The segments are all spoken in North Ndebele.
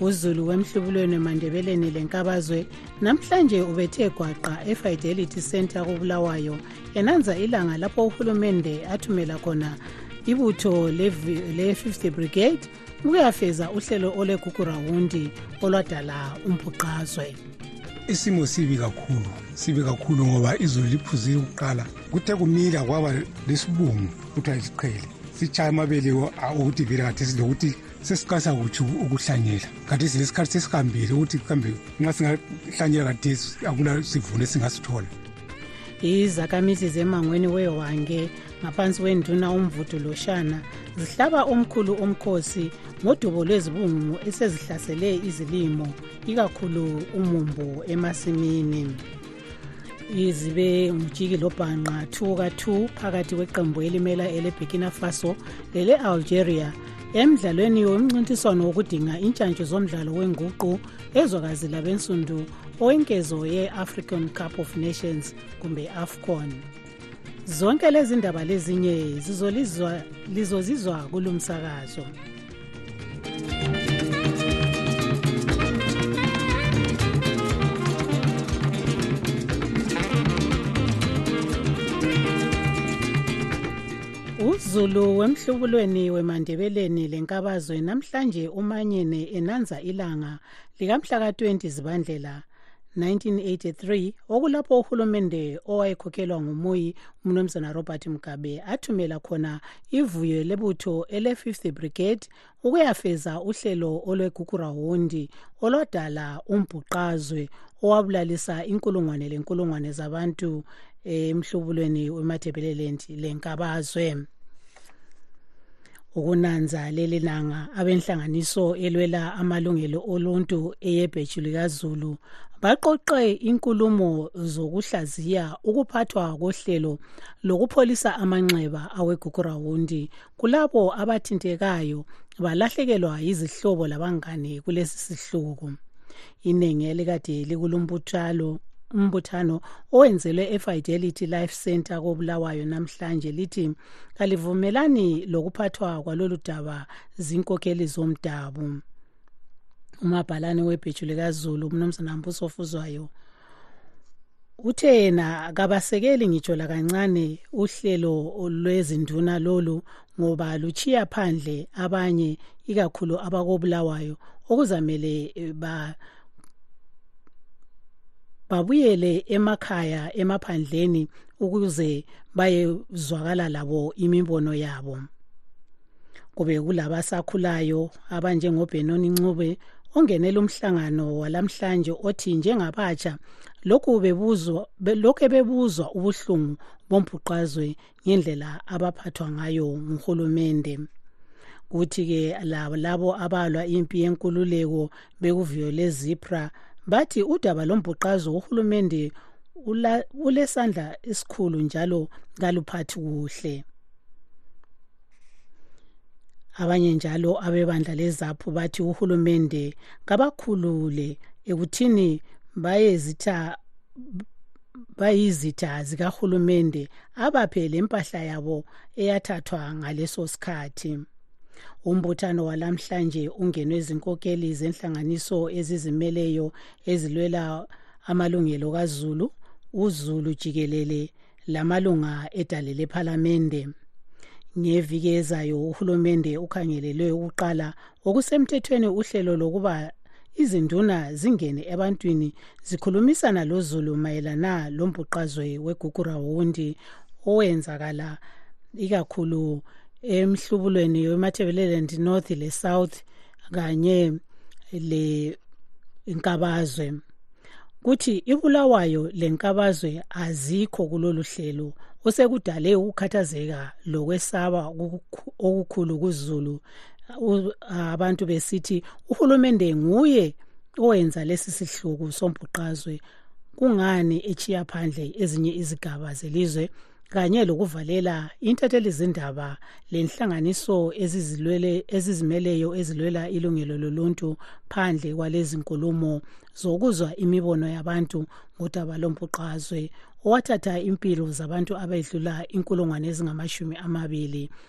uzulu wemhlubulweni emandebeleni lenkabazwe namhlanje ubethe gwaqa efidelity center kobulawayo enanza ilanga lapho uhulumende athumela khona ibutho le-50 brigade ukuyafeza uhlelo olegugurawundi olwadala umbhuqazwe isimo sibi kakhulu sibi kakhulu ngoba izulu liphuzile ukuqala kuthe kumila kwaba lesibungu kuthiwa isiqhele sitshaya amabeleko ukuthi vele kathesi lokuthi sesiqalisa kuthi ukuhlanyela kade silesikhathi sesihambile ukuthi kambe nxa singahlanyela kade akula sivuno esingasithola izakhamizi zemangweni wewange ngaphansi wenduna umvudu loshana zihlaba omkhulu omkhosi ngodubo lwezibungu esezihlasele izilimo ikakhulu umumbo emasimini izibe ngujiki lobhanqa 2 ka-2 phakathi kweqembu elimela eleburkina faso lele-algeria emdlalweni womncintiswano wokudinga intshantshu zomdlalo wenguqu ezwakazi labensundu owenkezo ye-african cup of nations kumbe afcon zonke lezi ndaba lezinye lizozizwa kulo msakazo Zulu wemhlubulweni wemandebeleni lenkabazwe namhlanje umanyene enanza ilanga likamhlaka 20 zibandlela 1983 okulapho uhulumende owayekhokhelwa ngumuyi umnumzana robert mugabe athumela khona ivuyo lebutho ele-50 brigade ukuyafeza uhlelo olwegugurawundi olwadala umbhuqazwe owabulalisa inkulungwane lenkulungwane zabantu emhlubulweni wemathebelelendi lenkabazwe ukunanza leli langa abenhlanganiso elwela amalungelo oluntu eyebhetshu likazulu baqoqe inkulumo zokuhlaziya ukuphathwa kohlelo lokupholisa amanxeba awegugurawundi kulabo abathintekayo balahlekelwa yizihlobo labangane kulesi sihluku inengi elikade likulumbutshalo umbuthano owenzelwe efidelity life center kobulawayo namhlanje lithi kalivumelani lokuphathwa kwalolu daba zinkokheli zomdabu umabhalane webheju likazulu umnumzana mbuso ofuzwayo uthe yena kabasekeli ngitsho lakancane uhlelo lwezinduna lolu ngoba luchiya phandle abanye ikakhulu abakobulawayo okuzamele eh, ba babuyele emakhaya emaphandleni ukuze bayezwakala labo imibono yabo kube kulabasakhulayo abanjengobenoni ncube ongenela umhlangano walamhlanje othi njengabatsha lokhu bebuzwa lokhu ebebuzwa ubuhlungu bombhuqazwe ngendlela abaphathwa ngayo nguhulumende kuthi-ke labo abalwa impi yenkululeko bekuviyo lezipra bathi udaba lombhuqazo uhulumende ulesandla esikhulu njalo kaluphathi kuhle abanye njalo abebandla lezaphu bathi uhulumende kabakhulule ekuthini bayezitha bayizitha zikahulumende abaphe lempahla yabo eyathathwa ngaleso sikhathi umbuthano walamhlanje ungenwe izinkokeli zenhlanganiso ezizimeleyo ezilwela amalungelo kazulu uzulu jikelele lamalunga edale lephalamende ngeviki ezayo uhulumende ukhangelelwe ukuqala ngokusemthethweni uhlelo lokuba izinduna zingene ebantwini zikhulumisana lozulu mayelana lombhuqazwe wegugurawundi owenzakala ikakhulu emhlubulweni wemathebeleland north le-south kanye le-nkabazwe kuthi ibulawayo lenkabazwe azikho kulolu hlelo osekudale ukukhathazeka lokwesaba okukhulu kuzulu abantu besithi uhulumende nguye owenza lesi sihluku sombhuqazwe kungani echiya phandle ezinye izigaba zelizwe kanye lokuvalela intathelizindaba lenhlanganiso ezizilwele ezizimeleyo ezilwela ilungelo loluntu phandle kwalezi nkulumo zokuzwa imibono yabantu ngodaba lombuqazwe owathatha impilo zabantu abedlula inkulungwane ezingamashumi amabili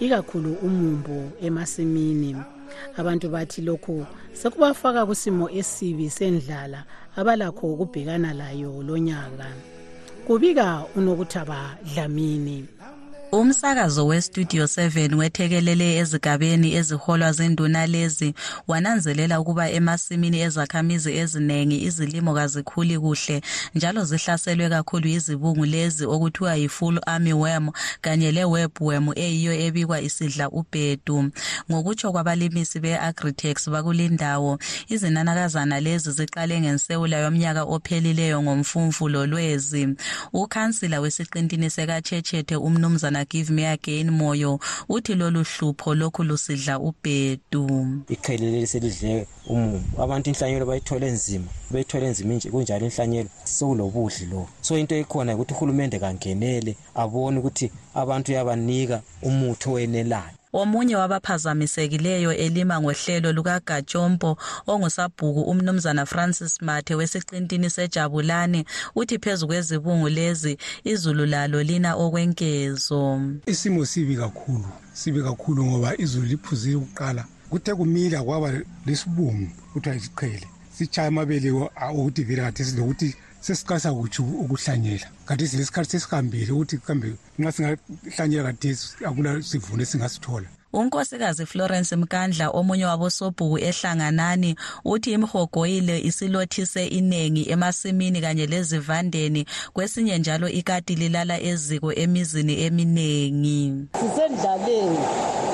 ikakhulu umumbu emasimini abantu bathi lokhu sekubafaka kusimo esibi sendlala abalakho ukubhekana layo lonyaka kubika unokuthaba dlamini umsakazo westudio 7 wethekelele ezigabeni eziholwa zinduna lezi wananzelela ukuba emasimini ezakhamizi ezinengi izilimo kazikhuli kuhle njalo zihlaselwe kakhulu yizibungu lezi okuthiwa yi-full army worm kanye le-web worm eyiyo ebikwa isidla ubhedu ngokutsho kwabalimisi be-agritex bakulindawo izinanakazana lezi ziqale ngensewula yomnyaka ophelileyo ngomfumfu lolwezi Ukhansila wesiqintini sekaTshetshete umnumzana Give Me Again Moyo uthi lolu hlupho lokhu lusidla ubhedu. Iqhele leli selidle umumo. Abantu inhlanyelo bayithole nzima, bayithole nzima kunjalo inhlanyelo sekulobudli lo. So into ekhona ukuthi uhulumende kangenele abone ukuthi abantu yabanika umuthi owenelayo. Omunye wabaphazamisekileyo elima ngohlelo lukaGatshompo ongusabhuku uMnumzana Francis Mathe wesiqintini seJabulane uthi phezu kwezibungu lezi izulu lalo lina okwenkezo. Isimo sibi kakhulu, sibi kakhulu ngoba izulu liphuzile ukuqala kuthe kumila kwaba lesibungu kuthiwa isiqhele sitshaya amabele okuthi vele khathesi lokuthi sesiqalisa kutsho ukuhlanyela kanti lesikhathi sesihambile ukuthi kambe nxa singahlanyela this akula sivuno esingasithola unkosikazi florence mkandla omunye wabosobhuku ehlanganani uthi imhogoyile isilothise iningi emasimini kanye lezivandeni kwesinye njalo ikati lilala eziko emizini eminingi sisendlaleni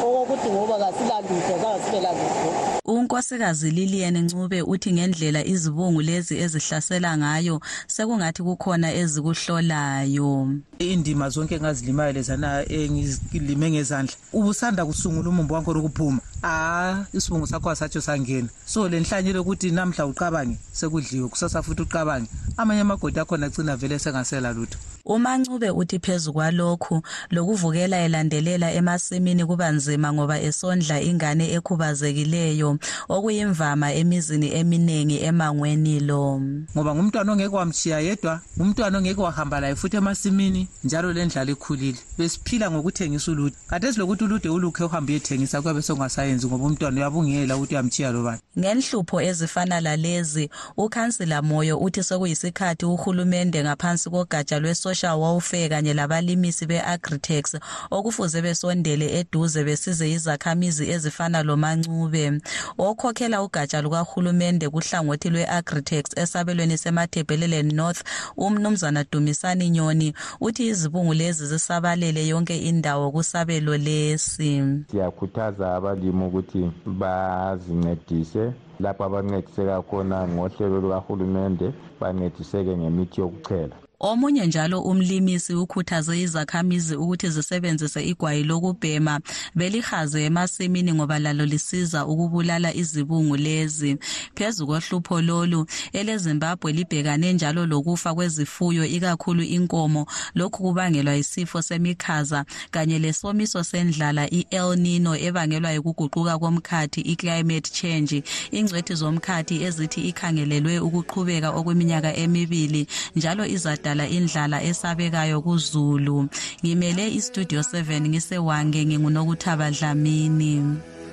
okokuthi ngoba kasilalutho kangasilelalutho unkosikazi lilian ncube uthi ngendlela izibungu lezi ezihlasela ngayo sekungathi kukhona ezikuhlolayo indima zonke engazilimayo lezana engilime eh, ngezandla ubusanda kusungula umumbu wankhona ukuphuma a isibungu sakho asatsho sangena so le nhlanyelo yokuthi namhla uqabange sekudliwe kusasa futhi uqabange amanye amagodi akhona agcina vele sengasela lutho umancube uthi phezu kwalokhu lokuvukela elandelela emasimini kuba nzima ngoba esondla ingane ekhubazekileyo okuyimvama emizini eminingi emangweni lo ngoba ngumntwana ongeke wamshiya yedwa ngumntwana ongeke wahamba laye futhi emasimini njalo lendlala ikhulile besiphila ngokuthengisa ulude kade silokuthi ulude ulukhe uhambe uyethengisa kuyabe sekungasayenzi ngoba umntwana uyabungela ukuthi uyamtshiya lobani ngenhlupho ezifana lalezi ukhansila moyo uthi sekuyisikhathi uhulumende ngaphansi kogatsha lwe-social welfare kanye labalimisi be-agritex okufuze besondele eduze besize izakhamizi ezifana lomancube okhokhela ugatsha lukahulumende kuhlangothi lwe-agritex esabelweni semathebheleleni north umnumzana dumisani nyoni uthi izibungu lezi zisabalele yonke indawo kusabelo lesi siyakhuthaza abalimi ukuthi bazincedise lapho abancediseka khona ngohlelo lukahulumende bancediseke ngemithi yokuchela Omunye njalo umlimisi ukhuthaze izakhamizi ukuthi zisebenzise igwayi lokubhema belihaze emasimini ngoba lalo lisiza ukubulala izibungu lezi. Phezu kohlupho lolu, eleZimbabwe libhekane njalo lokufa kwezifuyo ikakhulu inkomo. Lokhu kubangelwa yisifo semikhaza kanye lesomiso sendlala i-el nino ebangelwa yikuguquka komkhathi i-climate change ingcwethi zomkhathi ezithi ikhangelelwe ukuqhubeka okweminyaka emibili njalo izadala indlala esabekayo kuzulu ngimele istudio 7 ngisewange ngingunokuthaba dlamini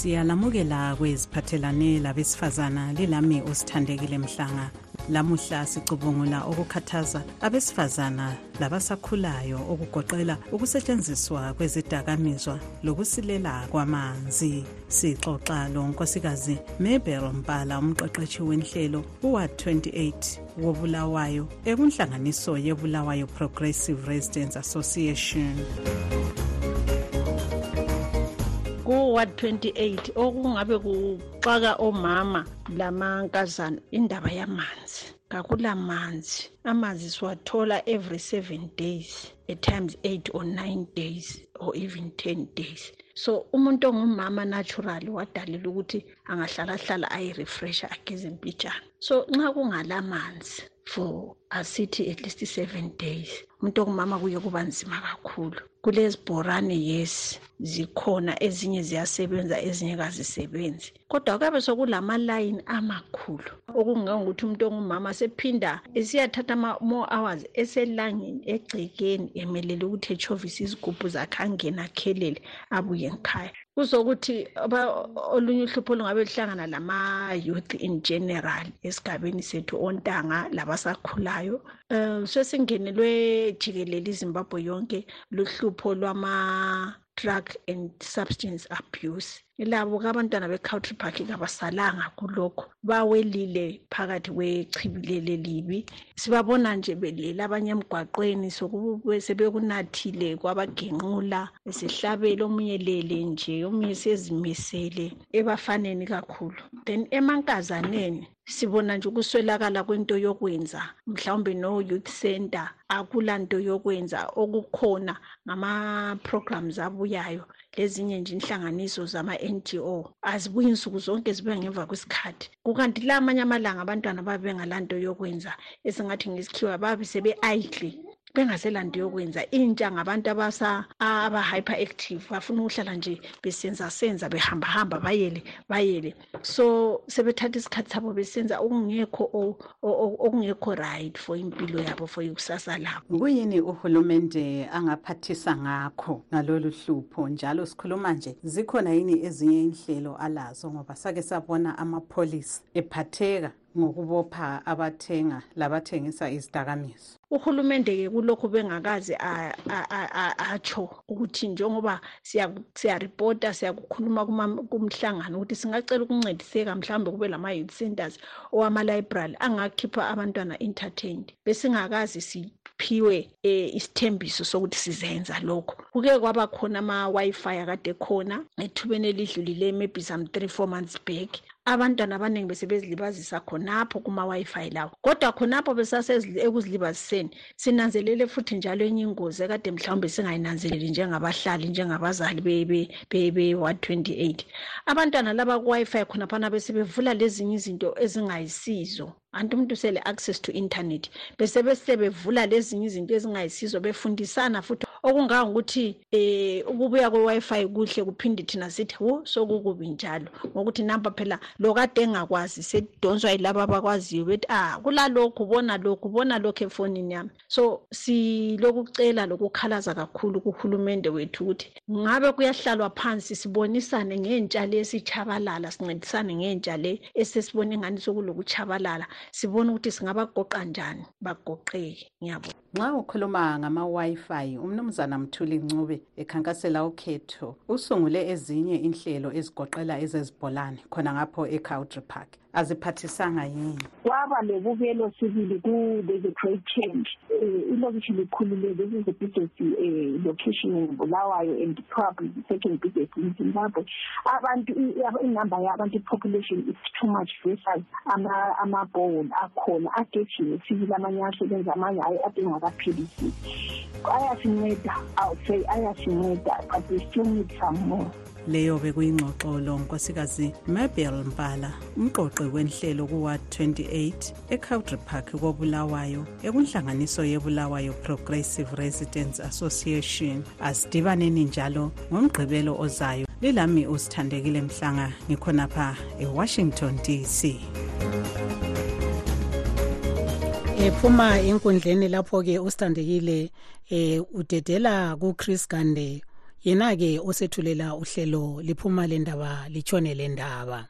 siyalamukela kweziphathelane labesifazana lilami usithandekile mhlanga lamuhla sicubungula okukhathaza abesifazana labasakhulayo okugoqela ukusetshenziswa kwezidakamizwa lokusilela kwamanzi sixoxa lonkosikazi mebel mbala umqeqetshi wenhlelo uward 28 wobulawayo ekunhlanganiso yebulawayo progressive residence association ku-ward 28 okungabe kuxaka omama lamankazana indaba yamanzi kakula manzi amanzi siwathola every seven days at times eight or nine days or even ten days so umuntu ongumama naturally wadalelwa ukuthi angahlalahlala ayirefresha ageze mpitshana so nxa kungala manzi for asithi at least seven days umuntu okumama kuye kuba nzima kakhulu kulezibhorane yes zikhona ezinye ziyasebenza ezinye kazisebenzi kodwa kuyabe sokulamalayini amakhulu okungangokuthi umuntu ongumama sephinda esiyathatha ama-more hours eselangeni egcekeni emelele ukuthi etshovise izigubhu zakhe angena akhelele abuye ngikhaya kuzokuthi olunye uhlupho olungabe luhlangana lama-youth in general esigabeni sethu ontanga labasakhulayo um sesingenelwe jikelele izimbabwe yonke luhlupho lwama-drug and substance abuse labo kabantwana be-country park kabasalanga kulokho bawelile phakathi kwechibilele libi sibabona nje belele abanye emgwaqweni sebekunathile kwabagenqula sihlabele omunye lele nje omunye sezimisele ebafaneni kakhulu then emankazaneni sibona nje ukuswelakala kwento yokwenza mhlawumbe no youth center akula nto yokwenza okukhona ngama programs abuyayo lezinye nje inhlanganiso zama-ngo azibuyi nsuku zonke zibuya ngemva kwesikhathi kukanti la amanye amalanga abantwana babe bengalanto yokwenza esingathi ngesikhiwa babe sebe-idle bengaselanto yokwenza intsha ngabantu abasa aba-hyper active bafuna ukuhlala nje besenza senza behambahamba bayele bayele so sebethatha isikhathi sabo besenza okungekho okungekho right for impilo yabo for ikusasa labo kuyini uhulumende angaphathisa ngakho ngalolu hlupho njalo sikhuluma nje zikhona yini ezinye inhlelo alazo ngoba sake sabona amapholisi ephatheka ngokubopha abathenga labathengisa izidakamizwa uhulumende-ke kulokhu bengakaze atsho ukuthi njengoba siyaripota siyakukhuluma kumhlangano ukuthi singacela ukuncediseka mhlawumbe kube lama-youth centers owama-library angakhipha abantwana entertained besingakaze siphiwe um isithembiso sokuthi sizenza lokho kuke kwaba khona ama-wi-fi akade khona ethubeni elidlulile maybe some three four months back abantwana abaningi besebezilibazisa khonapho kuma-wi-fi lawo kodwa khonapho besasekuzilibaziseni sinanzelele futhi njalo enye ingozi ekade mhlawumbe singayinanzeleli njengabahlali njengabazali be-ward 28 abantwana laba ku-wi-fi khonaphana besebevula lezinye izinto ezingayisizo anti umuntu sele access to internet bese besebevula lezinye izinto ezingayisizo befundisana futhi okungangokuthi eh ukubuya kwe-wi-fi kuhle kuphinde thina sithi wo sokukubi njalo ngokuthi nampa phela lo kade engakwazi sedonswa yilaba abakwaziyo bethi ah kulalokhu bona lokhu bona lokhu efonini yami so silokucela lokukhalaza kakhulu kuhulumende wethu ukuthi ngabe kuyahlalwa phansi sibonisane ngentsha le esitshabalala sincedisane ngentsha le esesibona engani sokulokutshabalala sibone ukuthi singabagoqa njani bagoqeke ngiyabo nxa ukhuluma ngama-wi-fi umnumzana mthuli ncube ekhankasela ukhetho usungule ezinye inhlelo ezigoqela ezezibholane khona ngapho ecowdry park aziphathisanga yini kwaba lobubelo sibili ku-there's a great change um ilokishi likhulule this is the biggest um location in bulawayo and probably the second biggest in zimbabwe abantu inumber yabantu i-population is too much versus amabhowol akhona agejiwe sibili amanye asebenza amanye hayi adengakaphilisi ayasinceda iwursay ayasinceda but we still need some more leyo bekuyingxoxo lo nkosikazi mabel mpala umqoqi wenhlelo kuward 28 ecowdry park kobulawayo ekunhlanganiso yebulawayo progressive residence association asidibaneni njalo ngomgqibelo ozayo lilami usithandekile mhlanga ngikhonapha ewashington dc ephuma enkundleni lapho-ke usithandekile eh udedela ku Chris Gande yena ke osethulela uhlelo liphuma lendaba litshone lendaba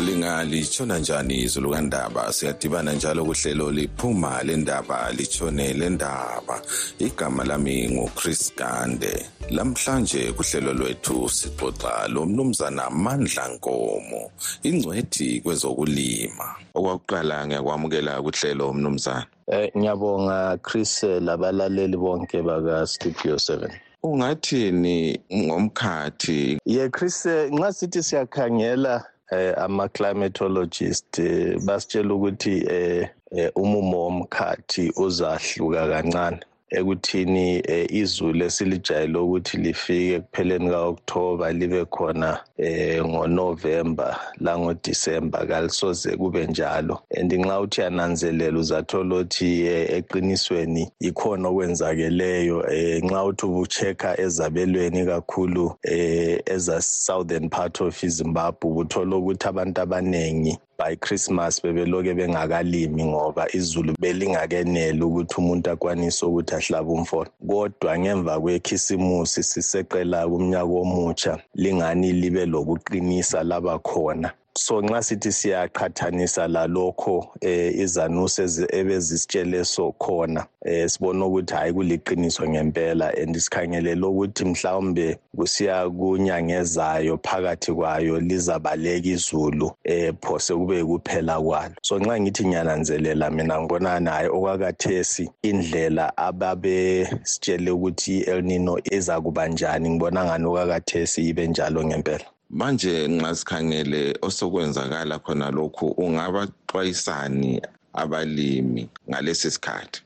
linga litshona njani izulu kandaba siyadibana njalo kuhlelo liphuma lendaba litshone lendaba igama lami nguchris gande Lamhlanje kuhlelo lwethu sixoxa lomnumzana Mandla Nkomo, ingcwethi kwezokulima. Okwakuqala ngiyakwamukela kuhlelo mnumzana. Eh ngiyabonga Chris labalaleli bonke baka Studio 7. Ungathini ngomkhathi? Ye Chris nxa sithi siyakhangela eh ama climatologist eh, basitshela ukuthi eh, eh umumo womkhathi uzahluka kancane ekuthini eh, izulu esilijayele ukuthi lifike ekupheleni ka-oktoba libe khona eh, ngonovemba langodisemba kalisoze kube njalo and nxa uthi yananzelela uzathola ukuthi eh, eqinisweni yikhona okwenzakeleyo eh, nxa uthi ubuchekha ezabelweni kakhulu eh, eza-southern part of izimbabwe ubuthola ukuthi abantu abaningi by christmas bebeloke bengakalimi ngoba izulu belingakeneli ukuthi umuntu akwanise ukuthi ahlabe umfolo kodwa ngemva kwekhisimusi siseqela kumnyaka omutsha lingani libe lokuqinisa laba khona so nxa sithi siyaqhathanisa lalokho eh izanusi ebezisitshele so khona eh sibona ukuthi hayi kuliqiniso ngempela and sikhangelele ukuthi mhlawumbe kusiya kunyanga ezayo phakathi kwayo lizabaleka izulu eh phose kube kuphela kwalo so nxa ngithi ngiyananzelela mina ngibona naye okwakathesi indlela ababesitshele ukuthi El Nino izakuba njani ngibona ngani okwakathesi ibe njalo ngempela manje nxa sikhangele osokwenzakala khona lokhu ungabaxwayisani abalimi ngalesi sikhathi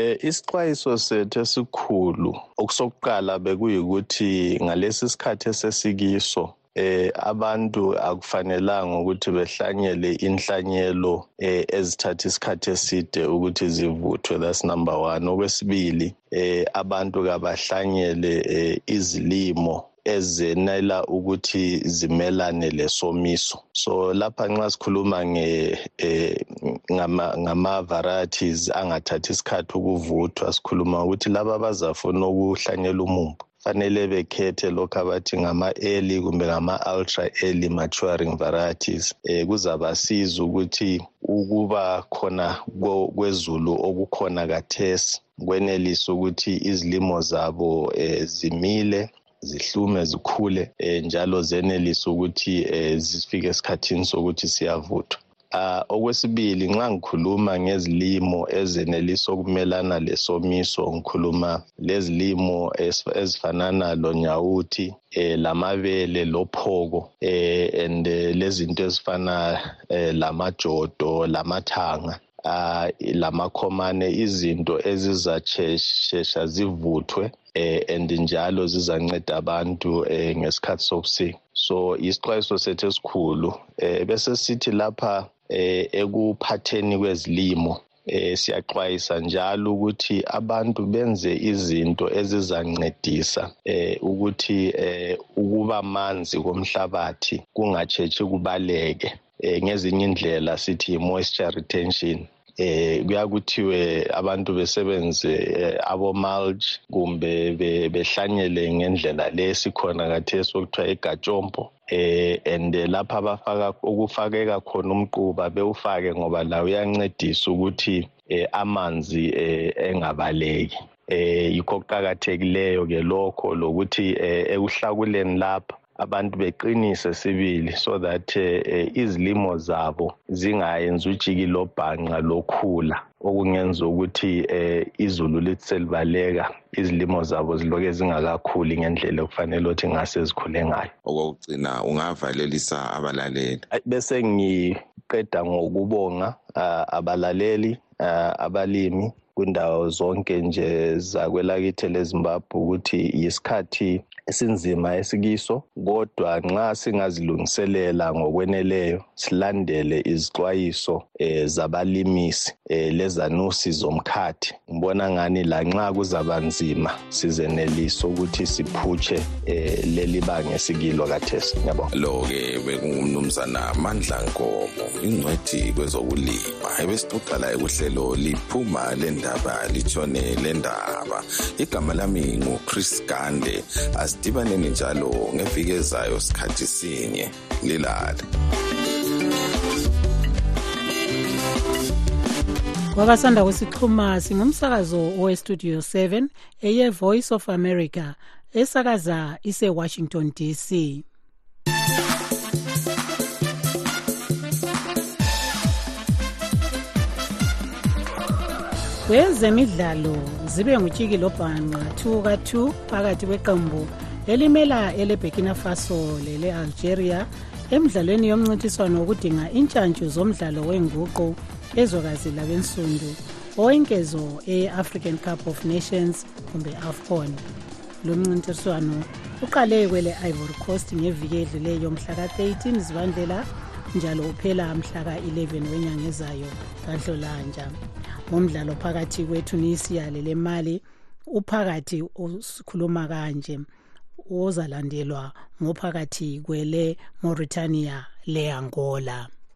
Eh isixwayiso sethu esikhulu okusokuqala bekuyikuthi ngalesi sikhathi esesikiso eh abantu akufanelanga ukuthi behlanyele inhlanyelo eh ezithatha isikhathi eside ukuthi zivuthwe that's number 1 okwesibili eh abantu kabahlanyele eh, izilimo ezenela ukuthi zimelane lesomiso so lapha nxa sikhuluma nge eh, ngama, ngama varieties angathathi isikhathi ukuvuthwa sikhuluma ukuthi laba abazafuna ukuhlanyela umumbu fanele bekhethe lokhu abathi ngama-early kumbe ngama-ultra early maturing varieties um kuzabasiza ukuthi ukuba khona kwezulu okukhona kathesi kwenelisa ukuthi izilimo zabo um zimile zihlume zikhule um njalo zenelise ukuthi um zifike esikhathini sokuthi siyavuthwa Uh, okwesibili nxa ngikhuluma ngezilimo ezenelisa ukumelana lesomiso ngikhuluma lezilimo ezifanana lonyawuthi eh, lamabele lophoko eh, and eh, lezinto ezifana eh, lamajodo lamathanga uh, lamakhomane izinto ezizashesha zivuthwe eh, and njalo zizanceda abantu eh, ngesikhathi sokusika so isixwayiso sethu esikhulu eh, bese sithi lapha eh, ekuphatheni kwezilimo eh siyaxwayisa njalo ukuthi abantu benze izinto ezizancedisa eh ukuthi eh ukuba manzi komhlabathi kungatshetshi kubaleke um ngezinye indlela sithi moisture retention eh kuyakuthiwe abantu besebenze eh, abo mulch kumbe behlanyele ngendlela lesikhona kathesi okuthiwa igatshompo eh and eh, lapha abafaka ukufakeka khona umquba bewufake ngoba lawo uyancedisa ukuthi eh, amanzi eh, engabaleki eh yikho kuqakathekileyo ke lokho lokuthi eh, ekuhlakuleni lapha abantu beqinise sibili so that eh, eh, izilimo zabo zingayenzi utshiki lobhanqa lokhula okungenza ukuthi eh izulu lithi selibaleka izilimo zabo ziloke zingakakhuli ngendlela okufanele ukuthi ngase zikhule ngayo okokugcina ungavalelisa abalaleli bese ngiqeda ngokubonga abalaleli uh, abalimi kundawo zonke nje zakwelakithi lezimbabwe ukuthi yisikhathi esinzima esikiso kodwa nxa singazilungiselela ngokweneleyo silandele izixwayiso eh, zabalimisi eh, lezanusi zomkhathi ngibona ngani lanxa kuzaba nzima sizenelisa ukuthi siphutshe eh, leli banga esikilo kathesi ngiyabonga lo-ke bekungumnumzana mandla nkomo ingcwethi kwezokulima hayi besixoxala ekuhlelo liphuma lendaba litshone lendaba igama lami nguchris gande asidibaneni njalo ngeviki ezayo sikhathi sinye lilale kwabasanda kusixhuma singumsakazo owestudio 7 eye-voice of america esakaza ise-washington dc kwezemidlalo zibe ngutshiki lobhanqa 2 ka-2 phakathi kweqembu elimela eleburkina faso lele-algeria emidlalweni yomncintiswano wokudinga intshantshu zomdlalo wenguqu ezwekazi labensundu owenkezo e-african cup of nations kumbe afcon lo mncintiswano uqale kwele ivory coast ngeviki edluleyo mhla ka-13 zibandlela njalo uphela mhla ka-11 wenyanga ezayo kanhlolanja ngomdlalo phakathi kwetunisia lelemali uphakathi usikhuluma kanje ozalandelwa ngophakathi kwele mauritania le angola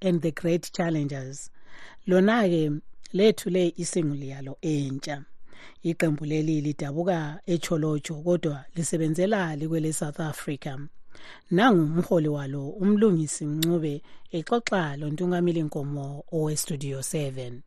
and the great challenges lona-ke lethu le isinguli yalo entsha iqembu leli lidabuka echolotsho kodwa lisebenzela likwele south africa nangu umholi walo umlungisi ncube exoxa lontungamili nkomo owestudio 7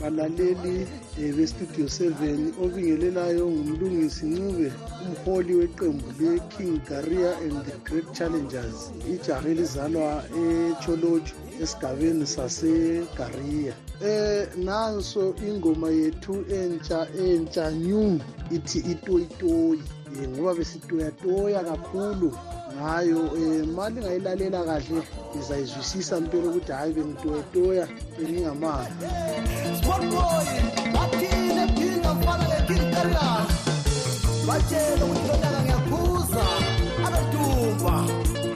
balaleli eh, bestudio 7 obingelelayo ngumlungisi ncube umholi weqembu le-king garia and the great challengers ijaha elizalwa echolotsho esigabeni sasegaria um eh, nanso ingoma yethu entsha entsha new ithi itoyitoyi ngoba besitoyatoya kakhulu ngayo um eh, ma lingayilalela kahle ngizayizwisisa mpela ukuthi hhayi bengitoyatoya bengingamali batshele ukuthi lonyaka ngiyakhuza abetumba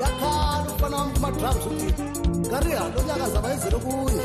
yakhala umfana wami kumadrums ukuthi kariha lonyaka zabayizele kuye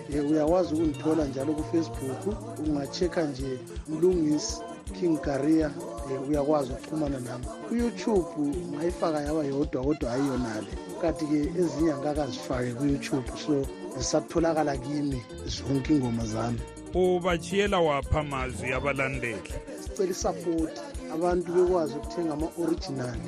um uyakwazi ukungithola njalo kufacebook ungachekha nje mlungisi king garia um eh, uyakwazi ukuxhumana nami kuyoutube ngayifaka yaba yodwa kodwa hayi yonale kanti-ke ezinye angikakazifake kuyoutube so zisatholakala kimi zonke ingoma zami ubachiyela wapha amazwi abalandeli sicela isapoti abantu bekwazi ukuthenga ama-orijinali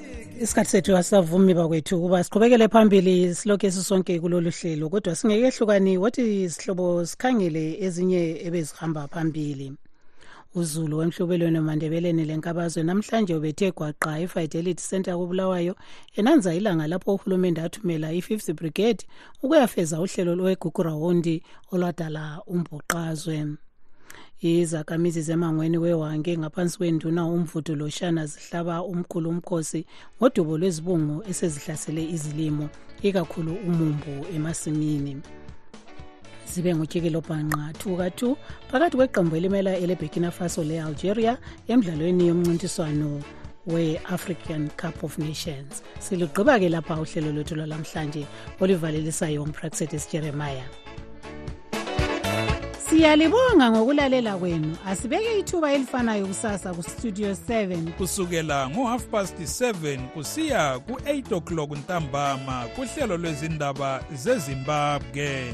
isikhathi sethu asisavumi bakwethu ukuba siqhubekele phambili silokhu esisonke kulolu hlelo kodwa singeke ehlukani wothi sihlobo sikhangele ezinye ebezihamba phambili uzulu wemhlubelweni emandebeleni lenkabazwe namhlanje ubethe gwaqa ifidelity center kobulawayo enanza ilanga lapho uhulumende athumela i-fifth brigade ukuyafeza uhlelo lwegugurawundi olwadala umbhoqazwe izakhamizi zemangweni wewange ngaphansi kwenduna umvudu loshana zihlaba umkhulu umkhosi ngodubo lwezibungu esezihlasele izilimo ikakhulu umumbu emasimini zibe ngutshikelobhanqa 2 ka-2 phakathi kweqembu elimela eleburkina faso le-algeria emdlalweni yomncintiswano we-african cup of nations silugqiba ke lapha uhlelo lwethu lwalamhlanje oluvalelisayo umpraxetis jeremiah siyalibonga ngokulalela kwenu asibeke ithuba elifanayo kusasa kustudio 7 kusukela ngo-half past 7 kusiya ku-8 o'clock ntambama kuhlelo lwezindaba zezimbabwe